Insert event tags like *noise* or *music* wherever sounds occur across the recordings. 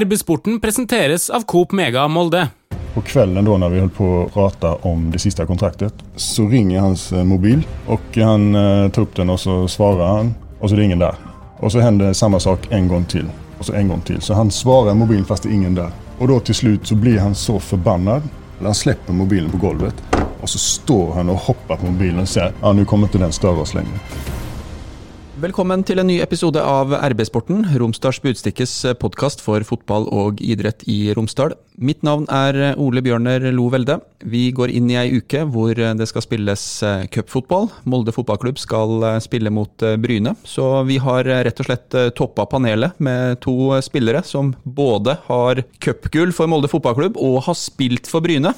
RB-sporten presenteres av Coop Mega Molde. På kvelden da når vi holdt på å prate om det siste kontraktet, så ringer hans eh, mobil. og Han eh, tar opp den, og så svarer han, og så er det ingen der. Og så hender samme sak en gang til, og så en gang til. Så han svarer mobilen fast det er ingen der. Og da til slutt så blir han så forbanna. Han slipper mobilen på gulvet, og så står han og hopper på mobilen og sier ja, nå kommer ikke den større oss lenger. Velkommen til en ny episode av RB-sporten, Romsdals Budstikkes podkast for fotball og idrett i Romsdal. Mitt navn er Ole Bjørner Lo Velde. Vi går inn i ei uke hvor det skal spilles cupfotball. Molde fotballklubb skal spille mot Bryne, så vi har rett og slett toppa panelet med to spillere som både har cupgull for Molde fotballklubb og har spilt for Bryne.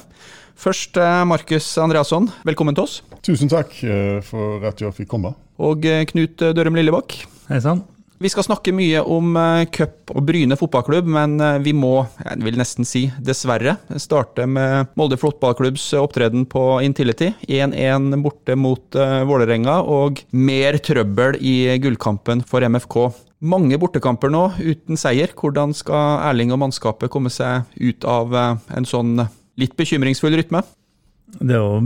Først Markus Andreasson, velkommen til oss. Tusen takk eh, for at jeg fikk komme. Og eh, Knut Dørem Lillebakk. Hei sann. Vi skal snakke mye om eh, cup og Bryne fotballklubb, men vi må, jeg vil nesten si dessverre, starte med Molde fotballklubbs opptreden på Intility. 1-1 borte mot Vålerenga, og mer trøbbel i gullkampen for MFK. Mange bortekamper nå uten seier. Hvordan skal Erling og mannskapet komme seg ut av en sånn litt bekymringsfull rytme? Det er jo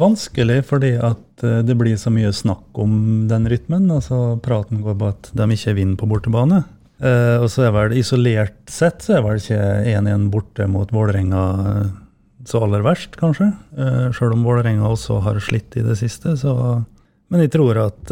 vanskelig fordi at eh, det blir så mye snakk om den rytmen. altså Praten går på at de ikke vinner på bortebane. Eh, og så er vel isolert sett så er vel ikke 1-1 borte mot Vålerenga eh, så aller verst, kanskje. Eh, Sjøl om Vålerenga også har slitt i det siste. så... Men jeg tror at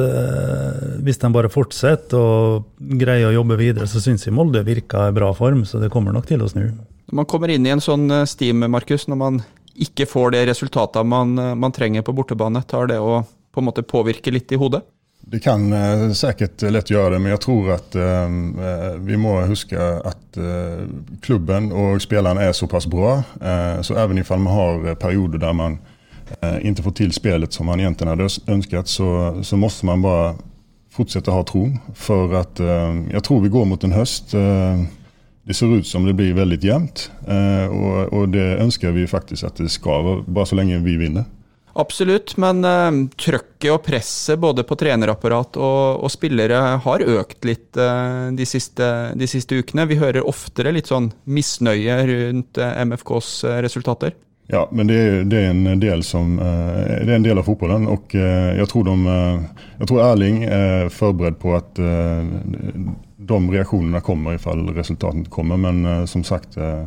hvis de bare fortsetter og greier å jobbe videre, så syns jeg Molde virker i bra form, så det kommer nok til å snu. Man kommer inn i en sånn steam, Markus, når man ikke får det resultatet man, man, trenger på bortebane? Tar det å på en måte påvirke litt i hodet? Det kan uh, sikkert lett gjøre det, men jeg tror at uh, vi må huske at uh, klubben og spillerne er såpass bra. så even om man har perioder der man ikke får til spillet som man egentlig hadde ønsket, så, så må man bare fortsette å ha tro. For at jeg tror vi går mot en høst det ser ut som det blir veldig jevnt. Eh, og, og, det ønsker vi faktisk at det skal, bare så lenge vi vinner. Absolutt, men uh, trøkket og presset både på trenerapparat og, og spillere har økt litt uh, de, siste, de, siste, ukene. Vi hører oftere litt sånn misnøye rundt uh, MFKs resultater. Ja, men det, det, er en del som, det er en del av fotballen. Og jeg tror, de, jeg tror Erling er forberedt på at de reaksjonene kommer ifall resultatene kommer. Men uh, som sagt, uh,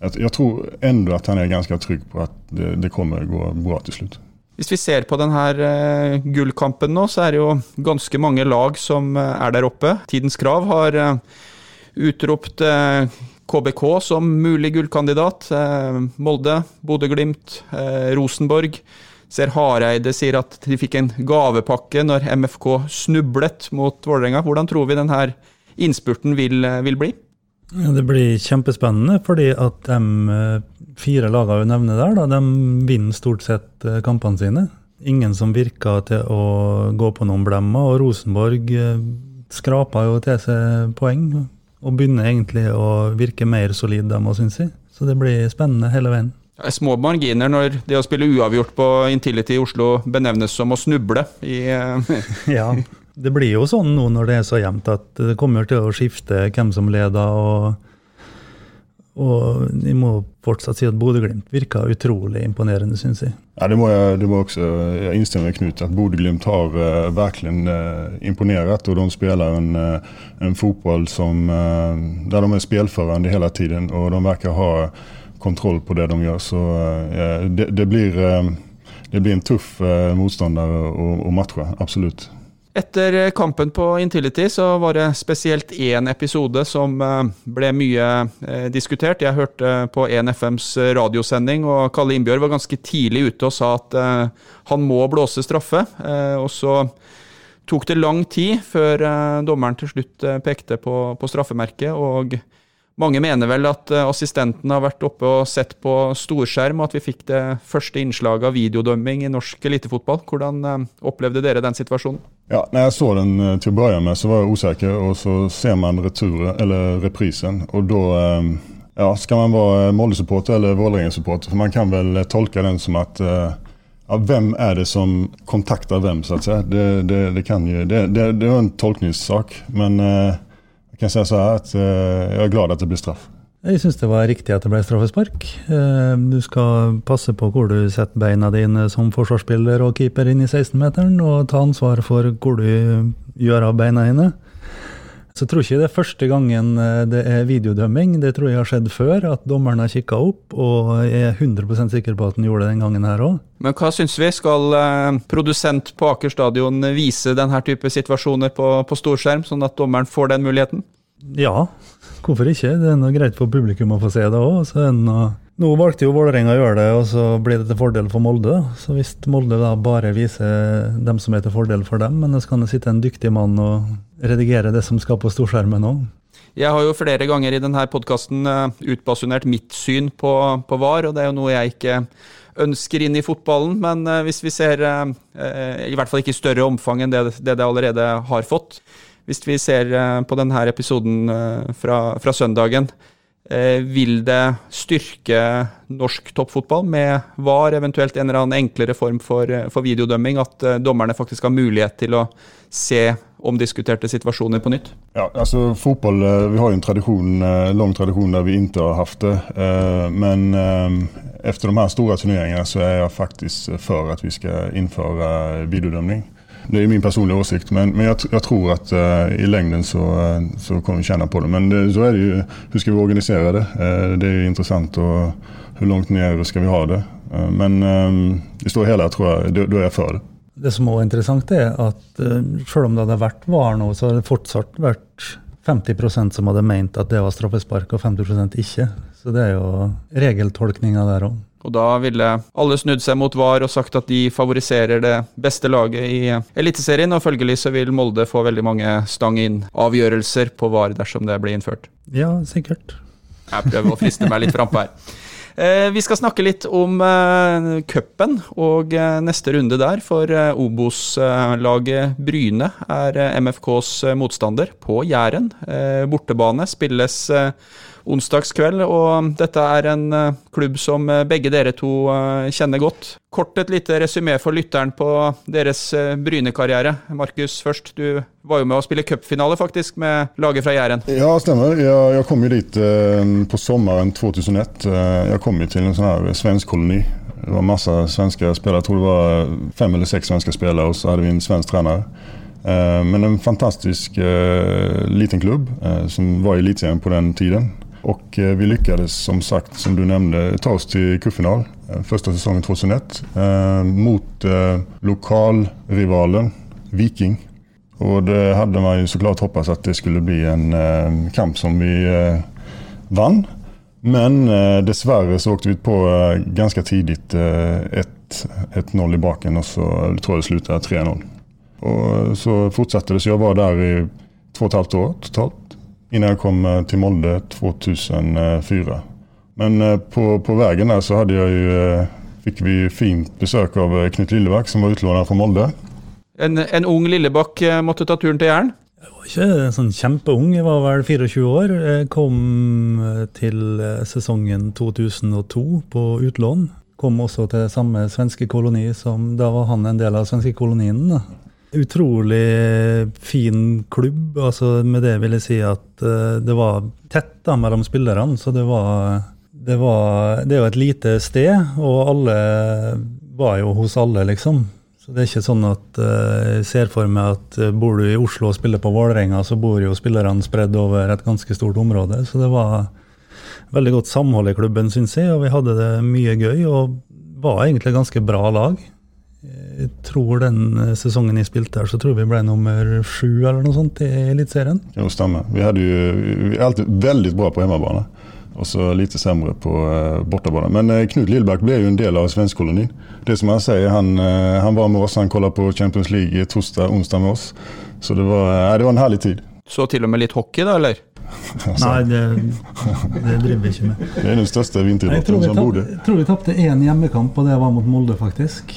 jeg, tror enda at han er ganske trygg på at det, det kommer gå bra til slutt. Hvis vi ser på denne uh, gullkampen nå, så er det jo ganske mange lag som er der oppe. Tidens Krav har utropt KBK som mulig gullkandidat. Molde, Bodø-Glimt, Rosenborg. Ser Hareide sier at de fikk en gavepakke når MFK snublet mot Vålerenga. Hvordan tror vi denne innspurten vil, vil bli? Ja, det blir kjempespennende, fordi at de eh, fire lagene vi nevner der, da, de vinner stort sett eh, kampene sine. Ingen som virker til å gå på noen blemmer, og Rosenborg eh, skraper jo til seg poeng. Og begynner egentlig å virke mer solid, de òg, syns jeg. Så det blir spennende hele veien. Det er små marginer når det å spille uavgjort på Intility i Oslo benevnes som å snuble i *laughs* Ja, det blir jo sånn nå når det er så jevnt, at det kommer til å skifte hvem som leder. og, og jeg må fortsatt si at Bodø-Glimt virker utrolig imponerende, syns jeg. Ja, det må jeg, det må også, jeg innstemmer med Knut, at Bodø-Glimt har uh, virkelig uh, imponert. Og de spiller en, uh, en fotball som, uh, der de er spillførende hele tiden. Og de virker ha kontroll på det de gjør. Så det, det, blir, det, blir, en tøff motstander å matche. Absolutt. Etter kampen på Intility så var det spesielt én episode som eh, ble mye eh, diskutert. Jeg hørte på 1FMs radiosending, og Kalle Innbjørg var ganske tidlig ute og sa at eh, han må blåse straffe. Og så tok det lang tid før dommeren til slutt pekte på, på straffemerket. og mange mener vel at eh, assistenten har vært oppe og sett på storskjerm, og at vi fikk det første innslaget av videodømming i norsk elitefotball. Hvordan eh, opplevde dere den situasjonen? Ja, når jeg så den till til å begynne med, så var jeg osäker og så ser man returen, eller reprisen. Og da ja, skal man være Molde-supporter eller Vålerenga-supporter? For man kan vel tolke den som at ja, vem er det som kontaktar vem så å si. Det, det, det, kan jo, det, det, det är en tolkningssak. Men Jag kan säga så här att eh, jag är glad att det blir straff. Jeg syns det var riktig at det ble straffespark. Eh, Du skal passe på hvor du setter beina dine som forsvarsspiller og keeper inn i 16-meteren, og ta ansvar for hvor du gjør av beina dine. Så jeg tror ikke det er første gangen eh, det er videodømming. Det tror jeg har skjedd før, at dommeren har kikka opp, og jeg er 100% sikker på at han gjorde det den gangen her òg. Men hva syns vi? Skal eh, produsent på Aker stadion vise denne type situasjoner på, på storskjerm, sånn at dommeren får den muligheten? Ja, hvorfor ikke? Det er noe greit for publikum å få se det òg. Nå valgte jo Vålerenga å gjøre det, og så blir det til fordel for Molde. Så hvis Molde da bare viser dem som er til fordel for dem, men så kan det sitte en dyktig mann og redigere det som skal på storskjermen òg. Jeg har jo flere ganger i denne podkasten utbasunert mitt syn på, på VAR, og det er jo noe jeg ikke ønsker inn i fotballen. Men eh, hvis vi ser, eh, i hvert fall ikke i større omfang enn det det, det allerede har fått, hvis vi ser eh, på denne episoden eh, fra, fra søndagen, eh, vil det styrke norsk toppfotball med VAR, eventuelt en eller annen enklere form for, for videodømming, at dommerne faktisk har mulighet til å se omdiskuterte situasjoner på nytt? Ja, altså fotboll, eh, vi har jo en tradisjon, lang lång der vi ikke har haft det. Men etter de her store turneringene så er jeg faktisk for at vi skal innføre videodömning. Det er min personlige åsikt, men, men jeg, jeg, tror at uh, i lengden så, uh, så kommer vi kjenne på det. Men det, så er det jo Hvordan skal vi organisere det? Uh, Det er jo interessant, og hvor langt ned skal vi ha det? Men i stora hele tror jeg da er jeg for det. Det som òg er interessant, er at selv om det hadde vært VAR nå, så har det fortsatt vært 50% som hadde ment at det var straffespark, og 50% ikke. Så det er jo regeltolkninga der òg. Og da ville alle snudd seg mot VAR og sagt at de favoriserer det beste laget i Eliteserien, og følgelig så vil Molde få veldig mange stang inn-avgjørelser på VAR dersom det blir innført. Ja, sikkert. Jeg prøver å friste meg litt frampå her. Eh, vi skal snakke litt om eh, cupen og eh, neste runde der, for Obos-laget Bryne er MFKs motstander på Jæren. Bortebane spilles onsdagskveld, og dette er en eh, klubb som eh, begge dere to eh, kjenner godt. Kort et lite resymé for lytteren på deres Bryne-karriere. Markus først, du var jo med å spille cupfinale faktisk med laget fra Jæren. Ja, stemmer. Jeg, jeg kom jo dit på sommeren 2001. Jeg kom jo til en sånn her svensk koloni. Det var masse svenske spillere. Jeg tror det var fem eller seks svenske spillere, og så hadde vi en svensk. Eh, men en fantastisk liten klubb som var i Eliteserien på den tiden. Och eh, vi lyckades som sagt, som du nämnde, ta oss till cupfinal första säsongen 2001 eh, mot eh, lokalrivalen Viking. Och det hade man ju såklart hoppats att det skulle bli en eh, kamp som vi vann. Men dessvärre så åkte vi på ganska tidigt eh, ett- 1-0 i baken och så tror jag det slutade 3-0. Och så fortsatte det, så jag var där i två och ett halvt år totalt. Innan jag kom til till Molde 2004. Men eh, på, på vägen där så hade jag ju, eh, fick vi fint besök av eh, Knut Lillebakk som var utlåner fra Molde. En, en ung Lillebakk eh, måtte ta turen til Jæren. Jeg var ikke sånn kjempeung, jeg var vel 24 år. Jeg kom eh, til eh, sesongen 2002 på utlån. Kom også til samme svenske koloni som da var han en del av svenske kolonien. Da. Utrolig fin klubb. altså Med det vil jeg si at uh, det var tett da mellom spillerne. Så det var, det var Det er jo et lite sted, og alle var jo hos alle, liksom. Så det er ikke sånn at eh, jeg ser for meg at uh, bor du i Oslo og spiller på Vålerenga, så bor jo spillerne spredd over et ganske stort område. Så det var veldig godt samhold i klubben, syns jeg, og vi hadde det mye gøy. Og var egentlig ganske bra lag. Jeg tror den eh, sesongen jeg spilte her, så tror vi ble nummer sju eller noe sånt i Eliteserien. Jo, stemmer. Vi, hadde jo, vi alltid veldig bra på hjemmebane, og så lite semre på eh, bortabana. Men eh, Knut Lillberg ble jo en del av svenskekolonien. Det som han sier, han, eh, han var med oss, han kolla på Champions League torsdag, onsdag med oss. Så det var, eh, det var en herlig tid. Så til og med litt hockey, da, eller? Alltså, *laughs* Nei, det, det driver vi ikke med. Det er den største Jeg tror vinteridrotten vi, som borde. jeg tror vi tapte én hjemmekamp, og det var mot Molde, faktisk.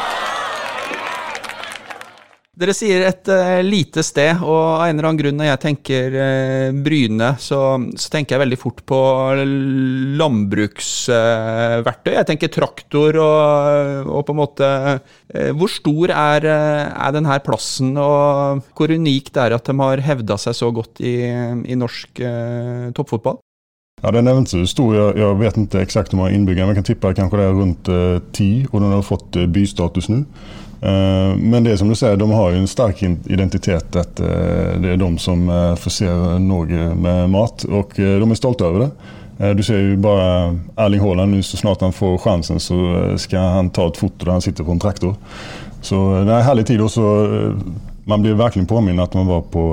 Dere sier et uh, lite sted, og av en eller annen grunn når jeg tenker uh, Bryne, så, så, tenker jeg veldig fort på landbruksverktøy. Uh, jeg tenker traktor og, og på en måte Hvor stor er, er denne plassen, og hvor unikt det er at de har hevda seg så godt i, i norsk toppfotball? Ja, Den er inte så stor. jeg, jeg vet ikke exakt hvor mange innbyggere, men jeg kan tippe kanskje det är rundt 10 og den har fått bystatus nu. Eh, men det som du sier, de har jo en stark identitet att eh, det er de som forser Norge med mat og de er stolte over det. Du ser jo bare Erling Haaland så snart han får sjansen, så skal han ta et foto der han sitter på en traktor. Så det er en herlig tid også. man blir virkelig påminnet at man var på,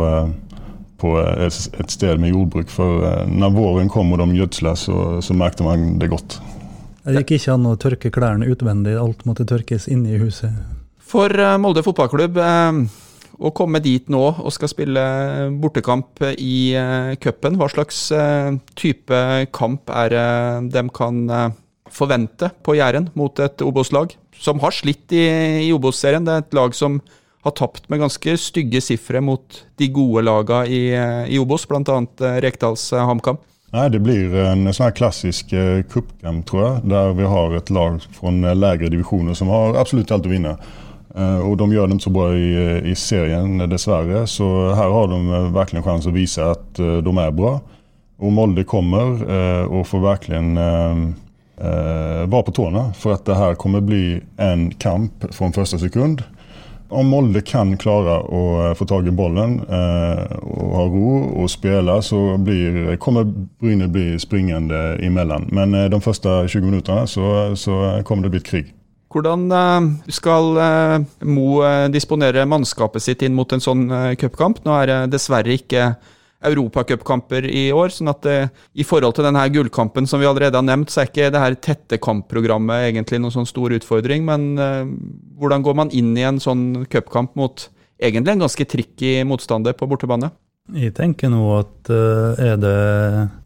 på et sted med jordbruk. For når våren kom og de gjødsla, så, så merket man det godt. Det gikk ikke an å tørke klærne utvendig, alt måtte tørkes inne i huset? For eh, Molde fotballklubb eh, å komme dit nå og skal spille bortekamp i uh, cupen, hva slags type kamp er det de kan forvente på Jæren mot et Obos-lag som har slitt i, Obos-serien? Det er et lag som har tapt med ganske stygge sifre mot de gode lagene i, Obos, bl.a. Rekdals HamKam. Nei, Det blir en sånn klassisk cupkamp, tror jeg, der vi har et lag fra lägre divisjoner som har absolutt alt å vinne. Eh, og de gjør det ikke så bra i, i, serien, dessverre. Så her har de eh, virkelig en sjanse å vise at eh, de er bra. Og Molde kommer og får virkelig være på tårna. For at det her kommer bli en kamp fra første sekund. Om Molde kan klare å få tak i bollen og ha ro og spille, så blir, kommer Bryne bli springende imellom. Men de første 20 minuttene så, så kommer det bli et krig. Hvordan eh, skal eh, Mo eh, disponere mannskapet sitt inn mot en sånn cupkamp? Nå er det dessverre ikke europacupkamper i år, sånn at i forhold til denne gullkampen som vi allerede har nevnt, så er ikke det her tette kampprogrammet egentlig noen sånn stor utfordring. Men hvordan går man inn i en sånn cupkamp mot egentlig en ganske tricky motstander på bortebane? Jeg tenker nå at er det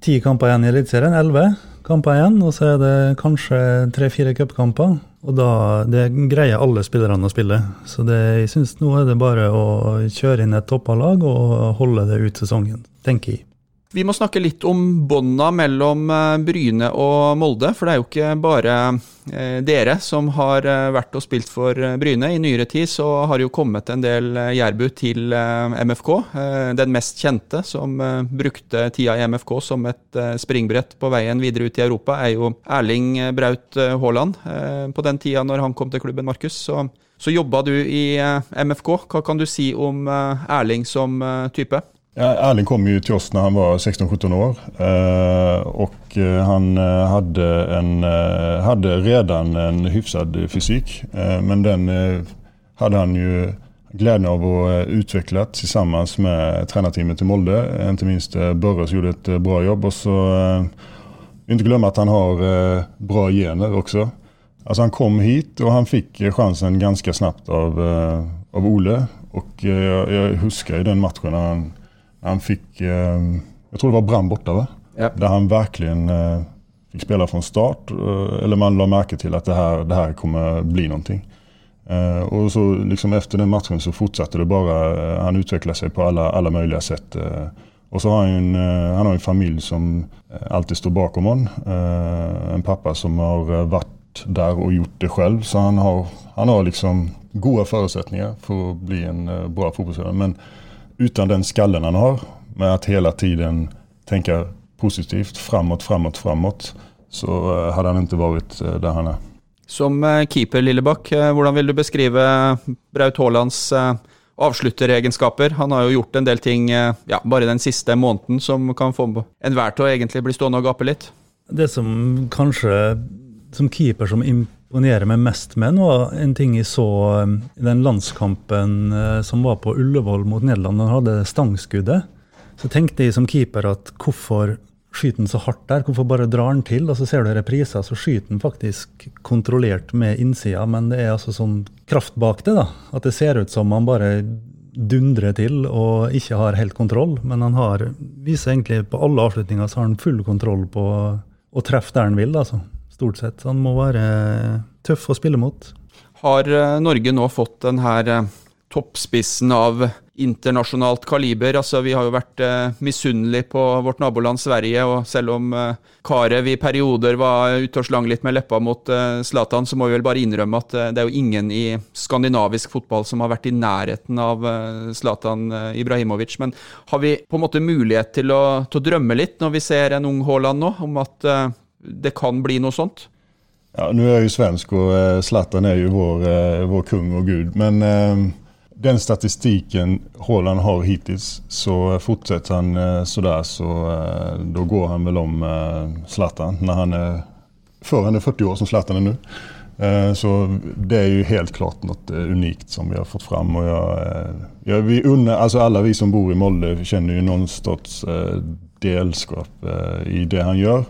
ti kamper igjen i Eliteserien, elleve kamper igjen, og så er det kanskje tre-fire cupkamper. Og da det greier alle spillerne å spille. Så det, jeg syns nå er det bare å kjøre inn et toppa lag og holde det ut sesongen, tenker jeg. Vi må snakke litt om bånda mellom eh, Bryne og Molde. For det er jo ikke bare eh, dere som har eh, vært og spilt for Bryne. I nyere tid så har jo kommet en del jærbu til MFK. Den mest kjente, som brukte tida i MFK som et springbrett på veien videre ut i Europa, er jo Erling Braut Haaland. På den tida når han kom til klubben, Markus, så, så jobba du i MFK. Hva kan du si om Erling som type? Ja, Erling kom ju till oss när han var 16-17 år og och eh, han hadde hade, en, eh, hade redan en hyfsad fysik. Eh, men den hadde han ju glädjen av att utveckla tillsammans med tränarteamet i Molde. Inte minst Börres gjorde ett bra jobb och så inte glömma att han har bra gener också. Alltså han kom hit och han fick chansen ganska snabbt av, av Ole. Och jag, jag huskar i den matchen han han fick, eh, jag tror det var Brann borta va? Ja. Där han verkligen eh, fick spela från start. Eh, eller man la märke till att det här, det här kommer bli någonting. och så liksom efter den matchen så fortsatte det bara. han utvecklade sig på alla, alla möjliga sätt. och så har han en, han har en familj som alltid står bakom honom. en pappa som har varit där och gjort det själv. Så han har, han har liksom goda förutsättningar för att bli en bra fotbollsspelare. Men utan den skallen han har, med att hela tiden tänka positivt, framåt, framåt, framåt, så eh, hadde han ikke vært eh, der han er. Som eh, keeper, Lillebakk, hvordan vil du beskrive Braut Haalands avslutteregenskaper? Han har jo gjort en del ting ja, bare den siste måneden som kan få enhver til å egentlig bli stående og gape litt. Det som kanskje som keeper som imponerer meg mest med nå, en ting jeg så um, i den landskampen uh, som var på Ullevål mot Nederland, han hadde stangskuddet, så tenkte jeg som keeper at hvorfor skyter han så hardt der? Hvorfor bare drar han til? Og så ser du repriser, så skyter han faktisk kontrollert med innsida, men det er altså sånn kraft bak det, da. At det ser ut som han bare dundrer til og ikke har helt kontroll. Men han har, viser egentlig på alle avslutninger så har han full kontroll på å treffe der han vil. altså. Stort sett. Han må være tøff å spille mot. Har eh, Norge nå fått den her eh, toppspissen av internasjonalt kaliber. Altså, vi har jo vært eh, misunnelige på vårt naboland Sverige, og selv om eh, Karev i perioder var ute og slang litt med leppa mot eh, Zlatan, så må vi vel bare innrømme at eh, det er jo ingen i skandinavisk fotball som har vært i nærheten av eh, Zlatan eh, Ibrahimovic. Men har vi på en måte mulighet til å, til å drømme litt når vi ser en ung Haaland nå, om at eh, det kan bli noe sånt? Ja, Nå er jeg jo svensk och eh, Zlatan er jo vår, eh, vår kung og gud. Men eh, den statistiken Haaland har hittil, så fortsetter han sånn, så då går han vel om Zlatan Når han er, før han er 40 år som Zlatan er. Eh, Så det er jo helt klart eh, unikt som vi har fått fram. Og jeg, jeg, vi unner, altså alle vi som bor i Molde kjenner jo noen eh, delskap i det han gör.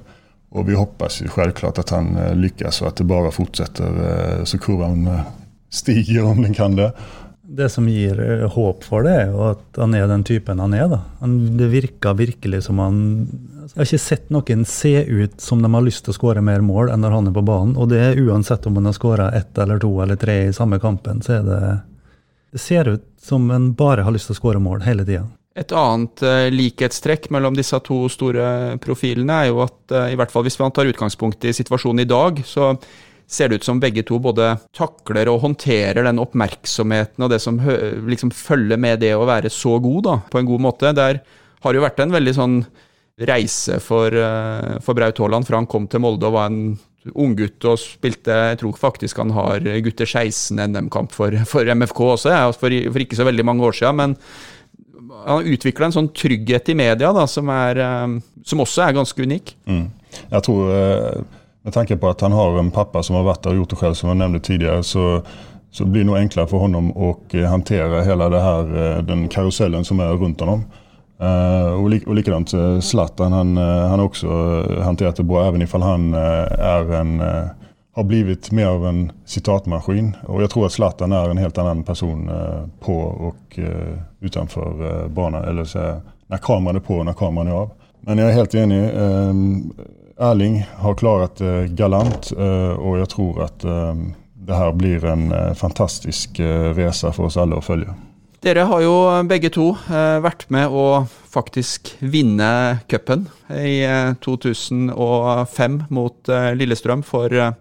Och vi hoppas ju självklart att han lykkes lyckas och att det bara fortsätter eh, så kurvan eh, stiger om den kan det. Det som gir eh, håp for det, er jo at han er den typen han er. da. Han, det virker virkelig som han Jeg har ikke sett noen se ut som de har lyst til å skåre mer mål enn når han er på banen. Og det er uansett om han har skåra ett eller to eller tre i samme kampen, så er det Det ser ut som han bare har lyst til å skåre mål hele tida. Et annet eh, likhetstrekk mellom disse to store profilene er jo at eh, i hvert fall hvis man tar utgangspunkt i situasjonen i dag, så ser det ut som begge to både takler og håndterer den oppmerksomheten og det som liksom følger med det å være så god, da, på en god måte. Der har jo vært en veldig sånn reise for, eh, for Braut Haaland fra han kom til Molde og var en unggutt og spilte Jeg tror faktisk han har gutter 16 NM-kamp for, for MFK også, for, for ikke så veldig mange år siden. men han har utvikla en sånn trygghet i media da, som, er, eh, som også er ganske unik. Mm. Jeg tror, eh, med tanke på at han har en pappa som har vært der og gjort det selv, som jeg nevnte tidligere, så, så blir det noe enklere for honom å håndtere hele det här, eh, den karusellen som er rundt honom. Uh, og, lik, og likadant eh, Zlatan, han, han har også håndtert det bra even ifall han er en, har blivit mer av en citatmaskin. Och jag tror att Zlatan är en helt annan person eh, på och utenfor utanför eh, banan. Eller så, när kameran är på och när kameran är av. Men jag är helt enig. Eh, Erling har klarat det galant og jag tror eh, det här blir en eh, fantastisk eh, resa för oss alla att följa. Dere har jo begge to eh, vært med å faktisk vinne cupen i eh, 2005 mot eh, Lillestrøm for, eh,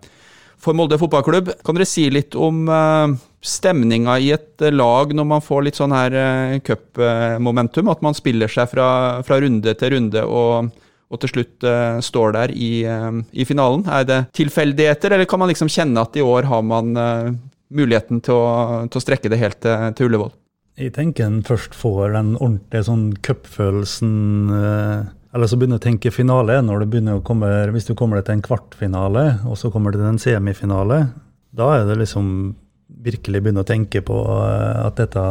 for Molde fotballklubb. Kan dere si litt om eh, stemninga i et eh, lag når man får litt sånn her eh, cupmomentum? At man spiller seg fra, fra runde til runde og, og til slutt står der i, i finalen. Er det tilfeldigheter, eller kan man liksom kjenne at i år har man muligheten til å, til å strekke det helt til, til Ullevål? Jeg tenker en først får den ordentlige sånn cupfølelsen Eller så begynner du å tenke finale når du komme Hvis du kommer til en kvartfinale, og så kommer du til en semifinale. Da er det liksom virkelig begynne å tenke på eh, at dette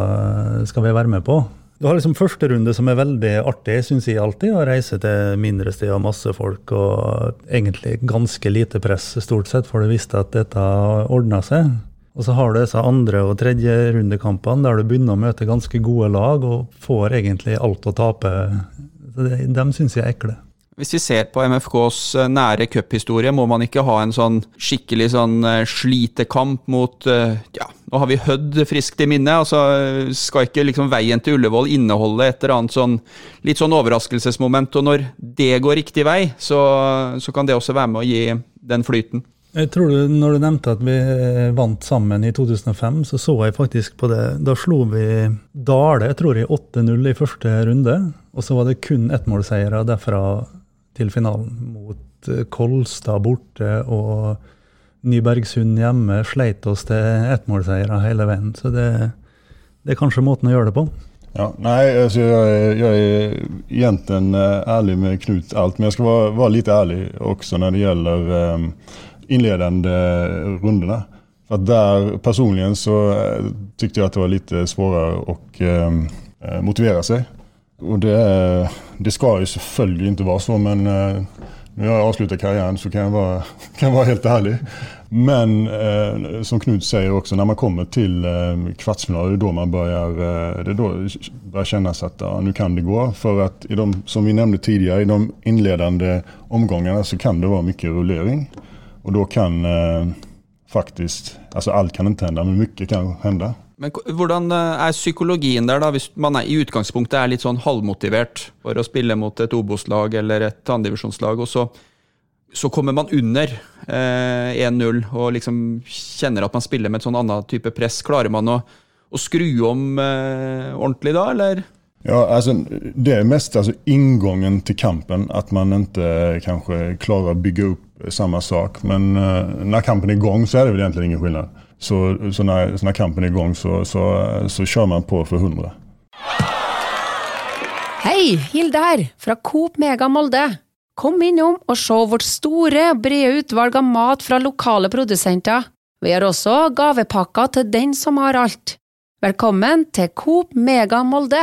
skal vi være med på. Du har liksom første runde som er veldig artig, syns jeg alltid. Å reise til mindre steder, masse folk og egentlig ganske lite press stort sett, for du visste at dette ordna seg. Og så har du disse andre- og tredje rundekampene der du begynner å møte ganske gode lag og får egentlig alt å tape. Så det, syns jeg er ekle. Hvis vi ser på MFKs eh, nære cuphistorie, må man ikke ha en sånn skikkelig sånn eh, slitekamp mot eh, Ja, nå har vi Hødd friskt i minne. altså Skal ikke liksom veien til Ullevål inneholde et eller annet sånn litt sånn overraskelsesmoment? Og når det går riktig vei, så, så kan det også være med å gi den flyten. Jeg tror du, Når du nevnte at vi eh, vant sammen i 2005, så så jeg faktisk på det. Da slo vi Dale tror jeg 8-0 i første runde. Og så var det kun ettmålseiere derfra til finalen. Mot eh, Kolstad borte og Nybergsund hjemme. Sleit oss til ettmålseiere hele veien. Så det, det er kanskje måten å gjøre det på. Ja, nei, altså jeg, jeg jag är egentligen eh, med Knut alt, men jeg skal være, være litt ærlig også når det gjelder eh, inledande rundorna. För att där personligen så eh, tyckte jag att det var lite svårare att eh, motivera sig. Och det, det ska ju selvfølgelig inte vara så, men eh, jeg har jag karrieren, så kan jeg være, *laughs* kan jeg være helt ærlig. Men eh, som Knut sier også, når man kommer til eh, kvartsfinal, det är man börjar, eh, det då börjar kännas att ja, nu kan det gå. For at i de, som vi nevnte tidligere, i de innledende omgangene så kan det være mye rullering. Och då kan eh, faktiskt, alltså allt kan inte hända, men mycket kan hända. Men hvordan eh, er psykologien der, da, hvis man er, i utgangspunktet er litt sånn halvmotivert for å spille mot et Obos-lag eller et andredivisjonslag, og så, så kommer man under eh, 1-0 og liksom kjenner at man spiller med et sånn annet type press. Klarer man å, å skru om eh, ordentlig da, eller? Ja, alltså, det är mest alltså, ingången till kampen, att man inte kanske klarar att bygga upp samma sak. Men eh, när kampen är igång så är det väl egentligen ingen skillnad. Så, så, så när kampen är igång så, så, så kör man på för hundra. Hei, Hilde her, fra Coop Mega Molde. Kom innom og se vårt store, brede utvalg av mat fra lokale produsenter. Vi har også gavepakker til den som har alt. Velkommen til Coop Mega Molde.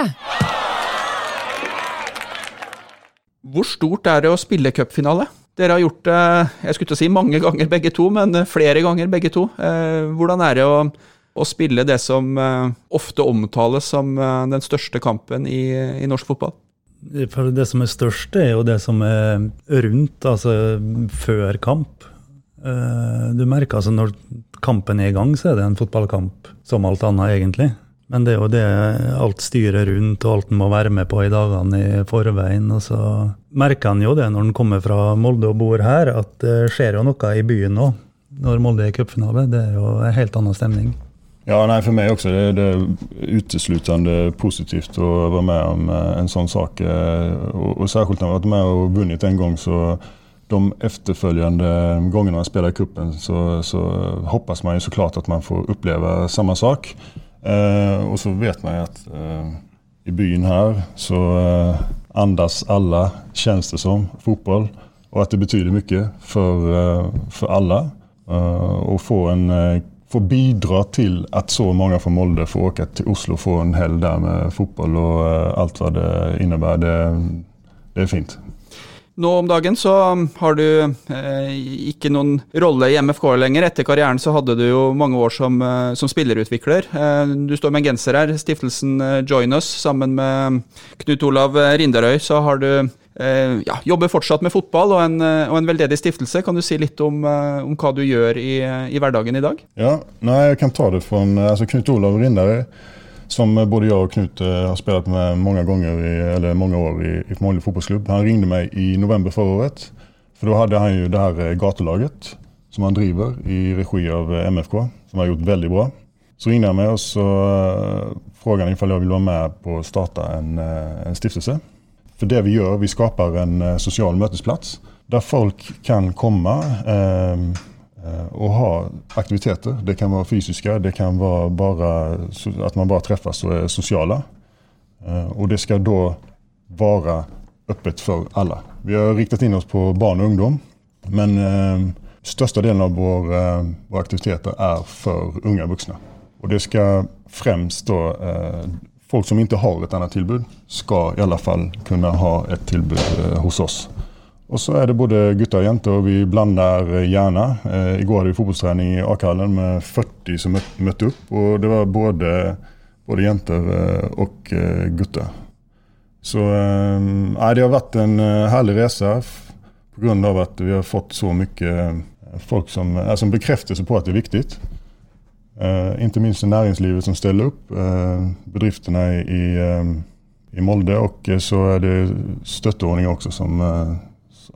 Hvor stort er det å spille cupfinale? Dere har gjort det jeg skulle til å si mange ganger begge to, men flere ganger begge to. Eh, hvordan er det å, å spille det som eh, ofte omtales som eh, den største kampen i, i norsk fotball? For det som er størst, er jo det som er rundt, altså før kamp. Du merker altså når kampen er i gang, så er det en fotballkamp som alt annet, egentlig. Men det er jo det alt styrer rundt og alt en må være med på i dagene i forveien. Og så merker en jo det når en kommer fra Molde og bor her, at det skjer jo noe i byen nå. Når Molde er i cupfinale. Det er jo en helt annen stemning. Ja, nei, For meg også Det det er uteslutande positivt å være med om eh, en sånn sak. Og, og særskilt når när har vært med og vunnet en gang, så de efterföljande gångerna man spelar i kuppen så, så hoppas man ju såklart att man får uppleva samma sak. Eh, och så vet man att eh, i byn här så eh, andas alla, känns det som, fotboll. Och att det betyder mycket för, eh, för alla. Eh, och få, en, eh, få bidra till att så många från Molde får åka till Oslo och få en helg där med fotboll och allt vad det innebär. Det, det är fint. Nå om dagen så har du eh, ikke noen rolle i MFK lenger. Etter karrieren så hadde du jo mange år som, eh, som spillerutvikler. Eh, du står med en genser her, stiftelsen eh, Join Us. Sammen med Knut Olav Rinderøy så har du eh, ja, jobber fortsatt med fotball og en, eh, og en, veldedig stiftelse. Kan du si litt om, om hva du gjør i, i, hverdagen i dag? Ja, nei, jeg kan ta det fra altså Knut Olav Rindarøy som både jag och Knut eh, har spelat med många gånger, i, eller många år i, i Molde fotbollsklubb. Han ringde mig i november förra året. För då hade han ju det här gatelaget gatulaget som han driver i regi av eh, MFK, som har gjort väldigt bra. Så ringde han mig och så frågade han ifall jag ville vara med på att starta en, en stiftelse. För det vi gör, vi skapar en social mötesplats där folk kan komma eh, eh, ha aktiviteter. Det kan være fysiske, det kan være bare, at man bare treffes og er sosiale. Og det skal da være åpent for alle. Vi har riktet inn oss på barn og ungdom. Men største största delen av våre, våre aktiviteter er for unge voksne. Og det skal fremst eh, folk som ikke har et annet tilbud, skal i alle fall kunne ha et tillbud eh, hos oss. Och så er det både gutter og jenter og vi blandar gjerne. Eh, går hadde vi fotballtrening i Akerhallen med 40 som møtte opp, og det var både, både jenter og eh, gutter. Så eh, det har vært en herlig reise av att vi har fått så eh, folk som, som bekrefter seg på at det er viktig. Eh, inte minst i näringslivet som stiller opp. bedriftene i, i, i Molde Og så er det støtteordninger også som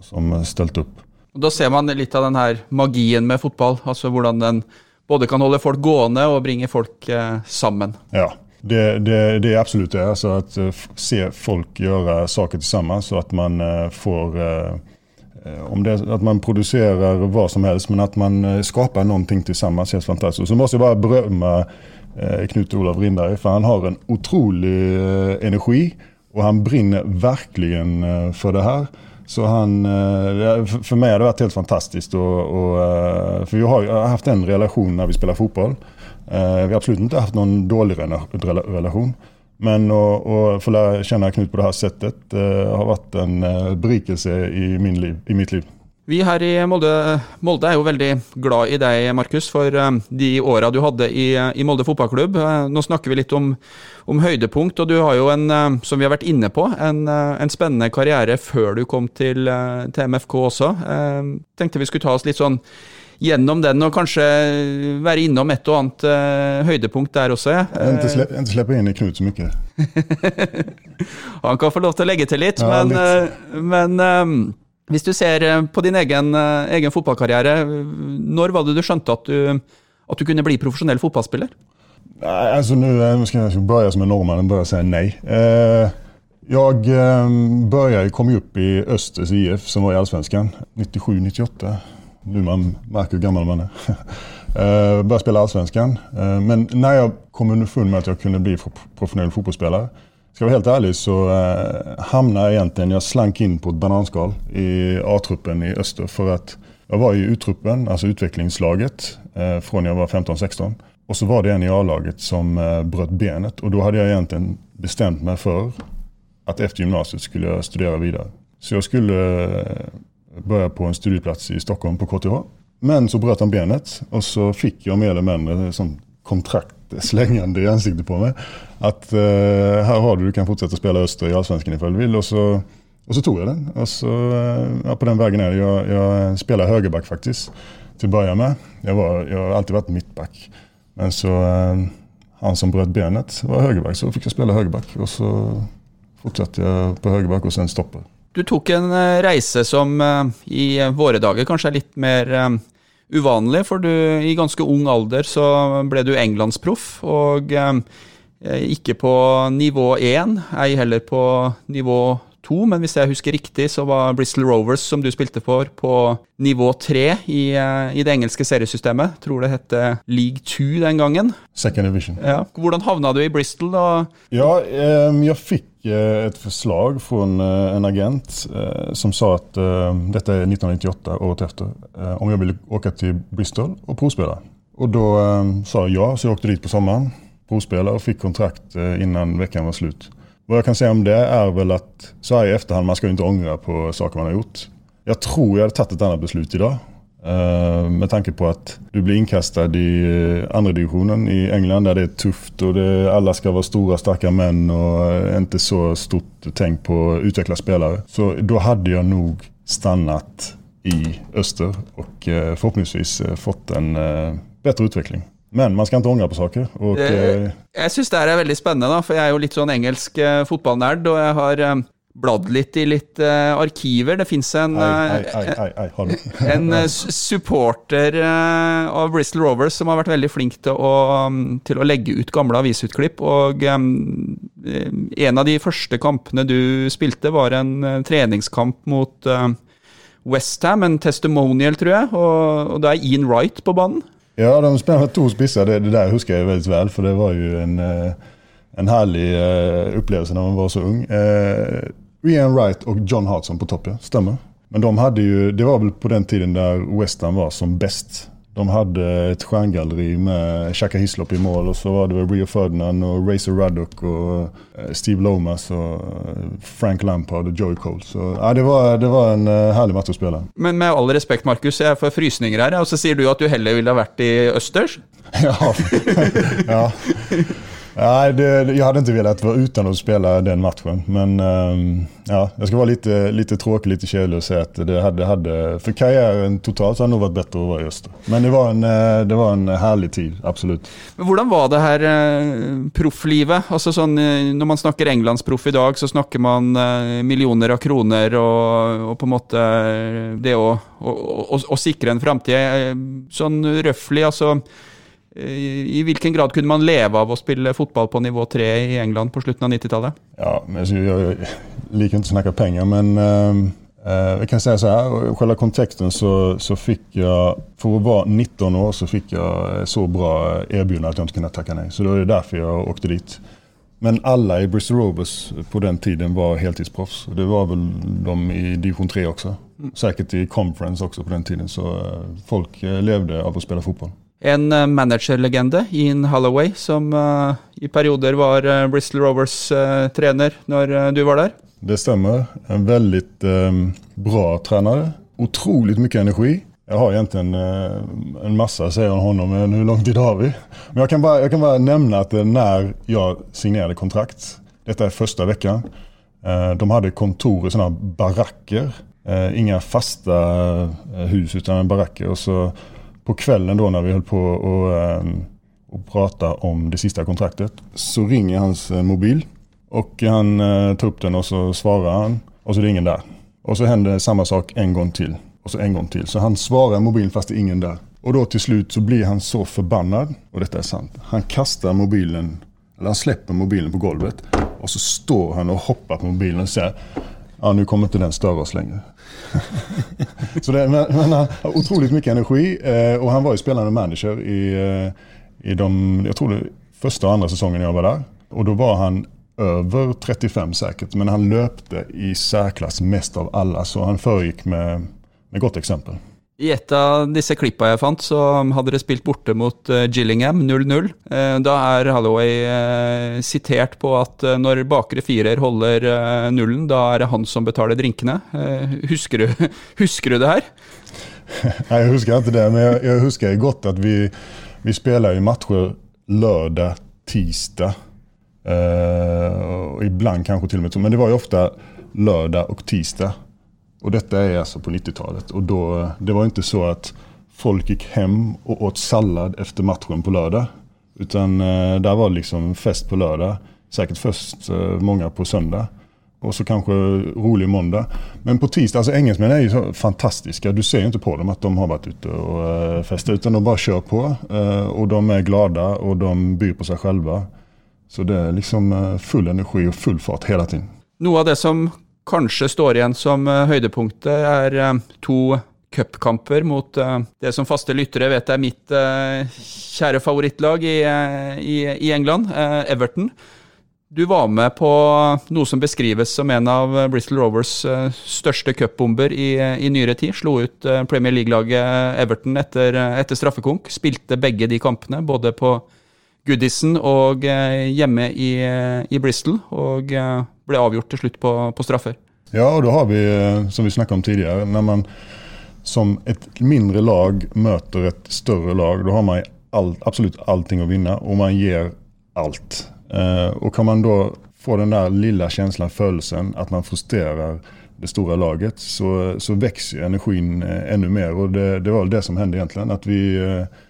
som stilte opp. Da ser man litt av den her magien med fotball. altså Hvordan den både kan holde folk gående og bringe folk eh, sammen. Ja, det, det, det, er absolutt det. Altså att uh, se folk gjøre saker sammen, så at man uh, får uh, om det At man produserer hva som helst men at man skapar någonting sammen. helt fantastisk. Så må jeg bare berömma Knut Olav Rindberg, for han har en utrolig energi Og han brinner verkligen for det här. Så han, for för mig har det varit helt fantastiskt. Och, och, eh, för vi har haft en relation när vi spelar fotboll. Eh, vi har absolut inte haft någon dålig relation. Men att få lära känna Knut på det här sättet har varit en berikelse i, min liv, i mitt liv. Vi her i Molde, Molde, er jo veldig glad i deg, Markus, for eh, de åra du hadde i, i, Molde fotballklubb. Eh, nå snakker vi litt om, om, høydepunkt, og du har jo en, eh, som vi har vært inne på, en, en spennende karriere før du kom til, til, MFK også. Jeg tenkte vi skulle ta oss litt sånn gjennom den, og kanskje være innom et og annet høydepunkt der også. Ja. Ikke slippe inn i Knut så mye. *laughs* Han kan få lov til å legge til litt, ja, men, litt. men hvis du ser eh, på din egen, eh, egen, fotballkarriere, når var det du skjønte at du, at du kunne bli profesjonell fotballspiller? Nej, alltså nu eh, ska jag som en norrman börja säga nej. jag började, kom upp i Östers IF som var i Allsvenskan 97-98. Nu man märker hur gammal man är. började spela Allsvenskan. men när jag kom underfund med att jag kunde bli professionell fotbollsspelare Ska jeg være helt ærlig, så eh, havna jeg egentlig Jeg slank inn på et bananskal i A-truppen i Øster. For at jeg var i U-truppen, altså utviklingslaget, eh, fra jeg var 15-16. Og så var det en i A-laget som eh, brøt benet Og da hadde jeg egentlig bestemt meg for at etter gymnasiet skulle jeg studere videre. Så jeg skulle eh, begynne på en studieplats i Stockholm på KTH. Men så brøt han benet og så fikk jeg mer eller mindre sånn kontrakt slängande i ansiktet på mig. Att uh, här har du, du kan fortsätta spela Öster i Allsvenskan ifall du vill. Och så, och så tog jag den. Och så, uh, ja, på den vägen är det. Jag, jag spelar högerback faktiskt till att börja med. Jag, var, jag har alltid varit mittback. Men så uh, han som bröt benet var högerback, så fick jag spela högerback. Och så fortsatte jag på högerback och sen stopper. Du tok en reise som i våre dager kanskje er litt mer uvanlig, for du, i ganske ung alder så ble du englandsproff, og eh, ikke på nivå én, ei heller på nivå to, men hvis jeg husker riktig, så var Bristol Rovers, som du spilte for, på nivå tre i, eh, i, det engelske seriesystemet. Tror det het League 2 den gangen. Second division. Ja. Hvordan havna du i Bristol? da? Ja, eh, jeg fikk Eh, forslag fra från eh, en agent eh, som sa at dette er 1998, året efter, om jeg ville åke til Bristol og provspela. Og da sa jeg ja, så jeg åkte dit på sommaren, provspelade og fick kontrakt innan uka var slut. Hva jeg kan si om det er vel at så här i efterhand, man skal jo ikke angre på saker man har gjort. Jeg tror jeg hadde tatt et annet beslut idag. Uh, med tanke på at du blir innkastet i uh, andredivisjonen i England, der det er tufft og det, alle skal være store, sterke menn og uh, ikke så stort tenk på å utvikle spillere. Så da hadde jeg nok stannet i øster og uh, forhåpentligvis fått en bedre utvikling. Men man skal ikke angre på saker. Og, jeg syns det er veldig spennende, da, for jeg er jo litt sånn engelsk fotballnerd. Og jeg har bladd litt i litt uh, arkiver. Det fins en, uh, *laughs* en uh, supporter av Bristol Rovers som har vært veldig flink til å, um, til å legge ut gamle avisutklipp. Og um, en av de første kampene du spilte, var en treningskamp mot Westham, en testimonial, tror jeg. Og, og da er Ian Wright på banen. Ja, de spiller to spisser. Det, det, der husker jeg veldig vel, for det var jo en en herlig uh, opplevelse når man var så ung. Uh, Ian Wright och John Hartson på topp, ja. Stämmer. Men de hade ju, det var väl på den tiden där West Ham var som bäst. De hade ett stjärngalleri med Chaka Hislop i mål och så var det väl Rio Ferdinand och Razor Ruddock och eh, Steve Lomas och Frank Lampard och Joey Cole. Så ja, det, var, det var en härlig match att spela. Men med all respekt, Markus, jeg får frysninger her. Og så sier du at du heller ville ha vært i Østers? *laughs* ja. ja. Nej, det, jag hade inte velat vara utan att spela den matchen. Men um, ja, jag ska vara lite, lite tråkig, lite kedlig och säga att det hade, hade, för karriären totalt hade nog varit bättre att vara i Öster. Men det var en, eh, det var en härlig tid, absolut. Men Hvordan var det her eh, profflivet? Altså sånn, när man snakker englandsproff i dag, så snakker man miljoner av kroner og, och på måte det å sikre en framtid. Sån sånn alltså i hvilken grad kunne man leve av å spille fotball på nivå 3 i England på slutten av 90-tallet? Ja, jeg liker ikke å snakke penger, men eh, jeg kan si så her, I selve konteksten så, så fikk jeg For å være 19 år, så fikk jeg så bra tilbud at jeg ikke kunne takke nei. Så det var derfor jeg åkte dit. Men alle i Bristol Rovers på den tiden var heltidsproffs. Det var vel de i division 3 også. Sikkert i conference også på den tiden. Så eh, folk eh, levde av å spille fotboll. En eh, managerlegende, Ian Holloway, som uh, i perioder var uh, Bristol Rovers uh, trener når du var der. Det stemmer. En veldig bra trener. otroligt mycket energi. Jag har egentligen eh, en massa säga om honom, men hur lång tid har vi? Men jag kan bara, jag kan bara nämna att när jag signerade kontrakt, detta är första veckan, de hade kontor i sådana. Eh, inga fasta hus utan baracker. Och så på kvällen då när vi höll på och, eh, och prata om det sista kontraktet så ringer hans eh, mobil och han eh, tar upp den och så svarar han och så är det ingen där. Och så händer samma sak en gång till och så en gång till. Så han svarar mobilen fast det är ingen där. Och då till slut så blir han så förbannad, och detta är sant. Han kastar mobilen, eller han släpper mobilen på golvet och så står han och hoppar på mobilen och säger Ja, nu kommer inte den störa oss längre. *laughs* så det, men, men han har otroligt mycket energi eh, och han var ju spelande manager i, eh, i de, jag tror det första och andra säsongen jag var där. Och då var han över 35 säkert, men han löpte i särklass mest av alla, så han föregick med, med gott exempel. I et av disse klippa jeg fant, så hadde dere spilt borte mot eh, Gillingham 0-0. Eh, Da er Holloway eh, sitert på at når bakre firer holder nullen, da er det han som betaler drinkene. Husker du, *laughs* husker du det her? *laughs* Nei, jeg husker ikke det, men jeg husker godt at vi, vi spiller ju matcher lördag, tisdag. Eh, och ibland kanskje til og med, men det var jo ofte lørdag og tisdag. Och detta är alltså på 90-talet. Och då, det var inte så att folk gick hem och åt sallad efter matchen på lördag. Utan eh, där var liksom fest på lördag. Säkert först eh, många på söndag. Och så kanske rolig måndag. Men på tisdag, alltså engelsmän är ju så fantastiska. Du ser jo inte på dem att de har varit ute och eh, festat. Utan de bara kör på. Eh, och de är glada och de byr på sig själva. Så det är liksom eh, full energi och full fart hela tiden. Noe av det som kanskje står igjen som eh, høydepunktet, er eh, to cupkamper mot eh, det som faste lyttere vet er mitt kjære favorittlag i, i, i England, Everton. Du var med på noe som beskrives som en av Bristol Rovers største cupbomber i, i nyere tid. Slo ut Premier League-laget Everton etter, etter straffekonk. Spilte begge de kampene, både på Goodison og hjemme i, i Bristol, og ble avgjort til slutt på, på straffer. Ja, og da har vi, eh, som vi snakka om tidligere, når man som et mindre lag møter et større lag, da har man all, absolut allting å vinne, og man gir alt. Eh, og kan man da få den der lilla kjenslen, følelsen, at man frustrerer det store laget så, så vokser energien eh, mer. Og det, det var vel det som hendte, egentlig. at vi, eh,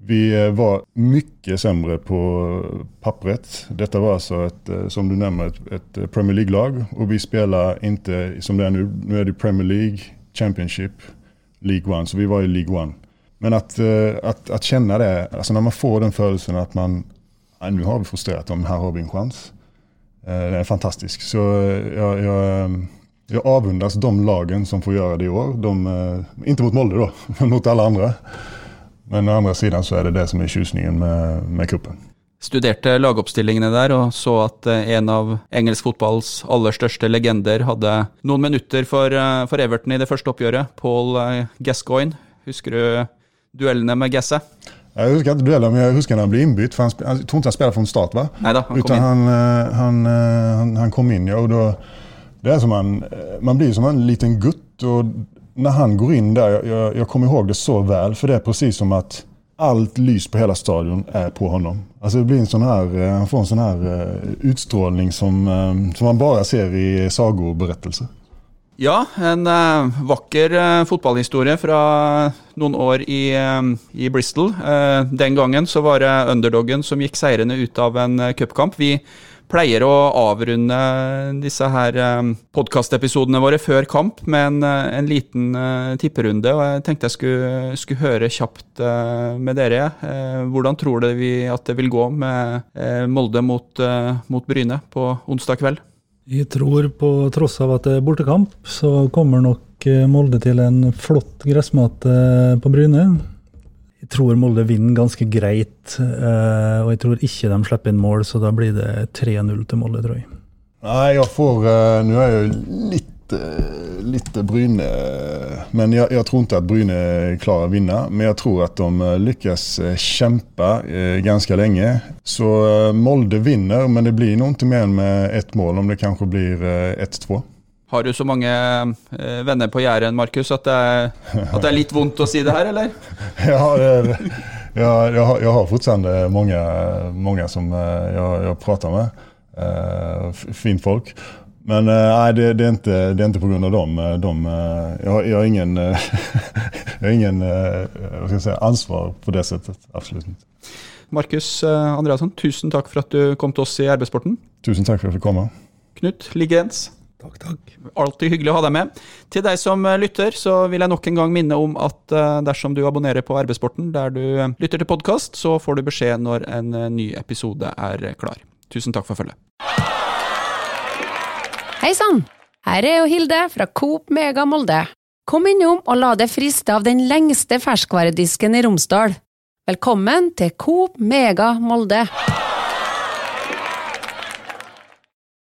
vi eh, var mycket sämre på pappret. Detta var alltså, ett, eh, som du nämner, ett, ett eh, Premier League-lag. Och vi spelar inte som det är nu. Nu är det Premier League, Championship, League One. Så vi var i League One. Men eh, att, att känna det, alltså när man får den födelsen att man, "Nej, nu har vi frustrerat dem, här har vi en chans. Det är fantastisk. Så jeg jag, jag, avundas de lagen som får göra det i år. De, inte mot Molde då, *laughs* men mot alla andra. Men å andre siden så er det det som er tjusningen med, med kuppen. Studerte lagoppstillingene der og så at eh, en av engelsk fotballs aller største legender hadde noen minutter for, eh, for Everton i det første oppgjøret. Paul eh, Gascoigne. Husker du duellene med Gasse? Jeg husker ikke duellen, men jeg husker han ble innbytt. for han, jag tror ikke han spelade från start va? Neida, han han kom inn. han, han, han, han kom inn, ja, og da, det er som han, man blir som en liten gutt. Och när han går in där, jag, jag, kommer ihåg det så väl, för det är precis som att allt lys på hela stadion är på honom. Alltså det blir en sån här, eh, han får en sån här eh, utstrålning som, eh, som man bara ser i sagoberättelser. Ja, en vakker fotballhistorie fra noen år i, i Bristol. Den gangen så var det underdoggen som gikk seirende ut av en cupkamp. Vi pleier å avrunde disse her uh, podkastepisodene våre før kamp med en, eh, en liten eh, tipperunde. og Jeg tenkte jeg skulle, skulle høre kjapt eh, med dere. Eh, hvordan tror dere vi at det vil gå med eh, Molde mot, eh, mot Bryne på onsdag kveld? Jeg tror på tross av at det er bortekamp, så kommer nok eh, Molde til en flott gressmat på Bryne. Jeg tror Molde vinner ganske greit, eh, og jeg tror ikke de slipper inn mål, så da blir det 3-0 til Molde, tror jeg. Nei, jeg får, Nå er jeg jo litt, lite, lite Bryne, eh, men jeg, jeg, tror ikke at Bryne klarer å vinne. Men jeg tror at de lykkes kjempe ganske lenge. eh. Så eh, Molde vinner, men det blir noe mer med ett mål, om det kanskje blir eh, 1-2. Har du så mange eh, venner på Jæren, Markus, at, at, det er litt vondt å si det her, eller? *laughs* Ja, det, ja jeg, har, jeg har fortsatt mange, mange som eh, jeg, jeg prater med. Uh, fint folk. Men eh, nei, det, det, är inte, det är inte på grund av dem. Eh, de, eh, jag, jag, har ingen, *laughs* jag har ingen jag si, ansvar på det sättet. Absolutt ikke. Markus Andreasson, tusen takk for at du kom til oss i Arbeidssporten. Tusen takk for at jeg fikk komme. Knut Liggens. Takk, takk. Alltid hyggelig å ha deg med. Til deg som lytter, så vil jeg nok en gang minne om at dersom du abonnerer på Arbeidssporten der du lytter til podkast, så får du beskjed når en ny episode er klar. Tusen takk for følget. Hei sann! Her er jo Hilde fra Coop Mega Molde. Kom innom og la deg friste av den lengste ferskvaredisken i Romsdal. Velkommen til Coop Mega Molde.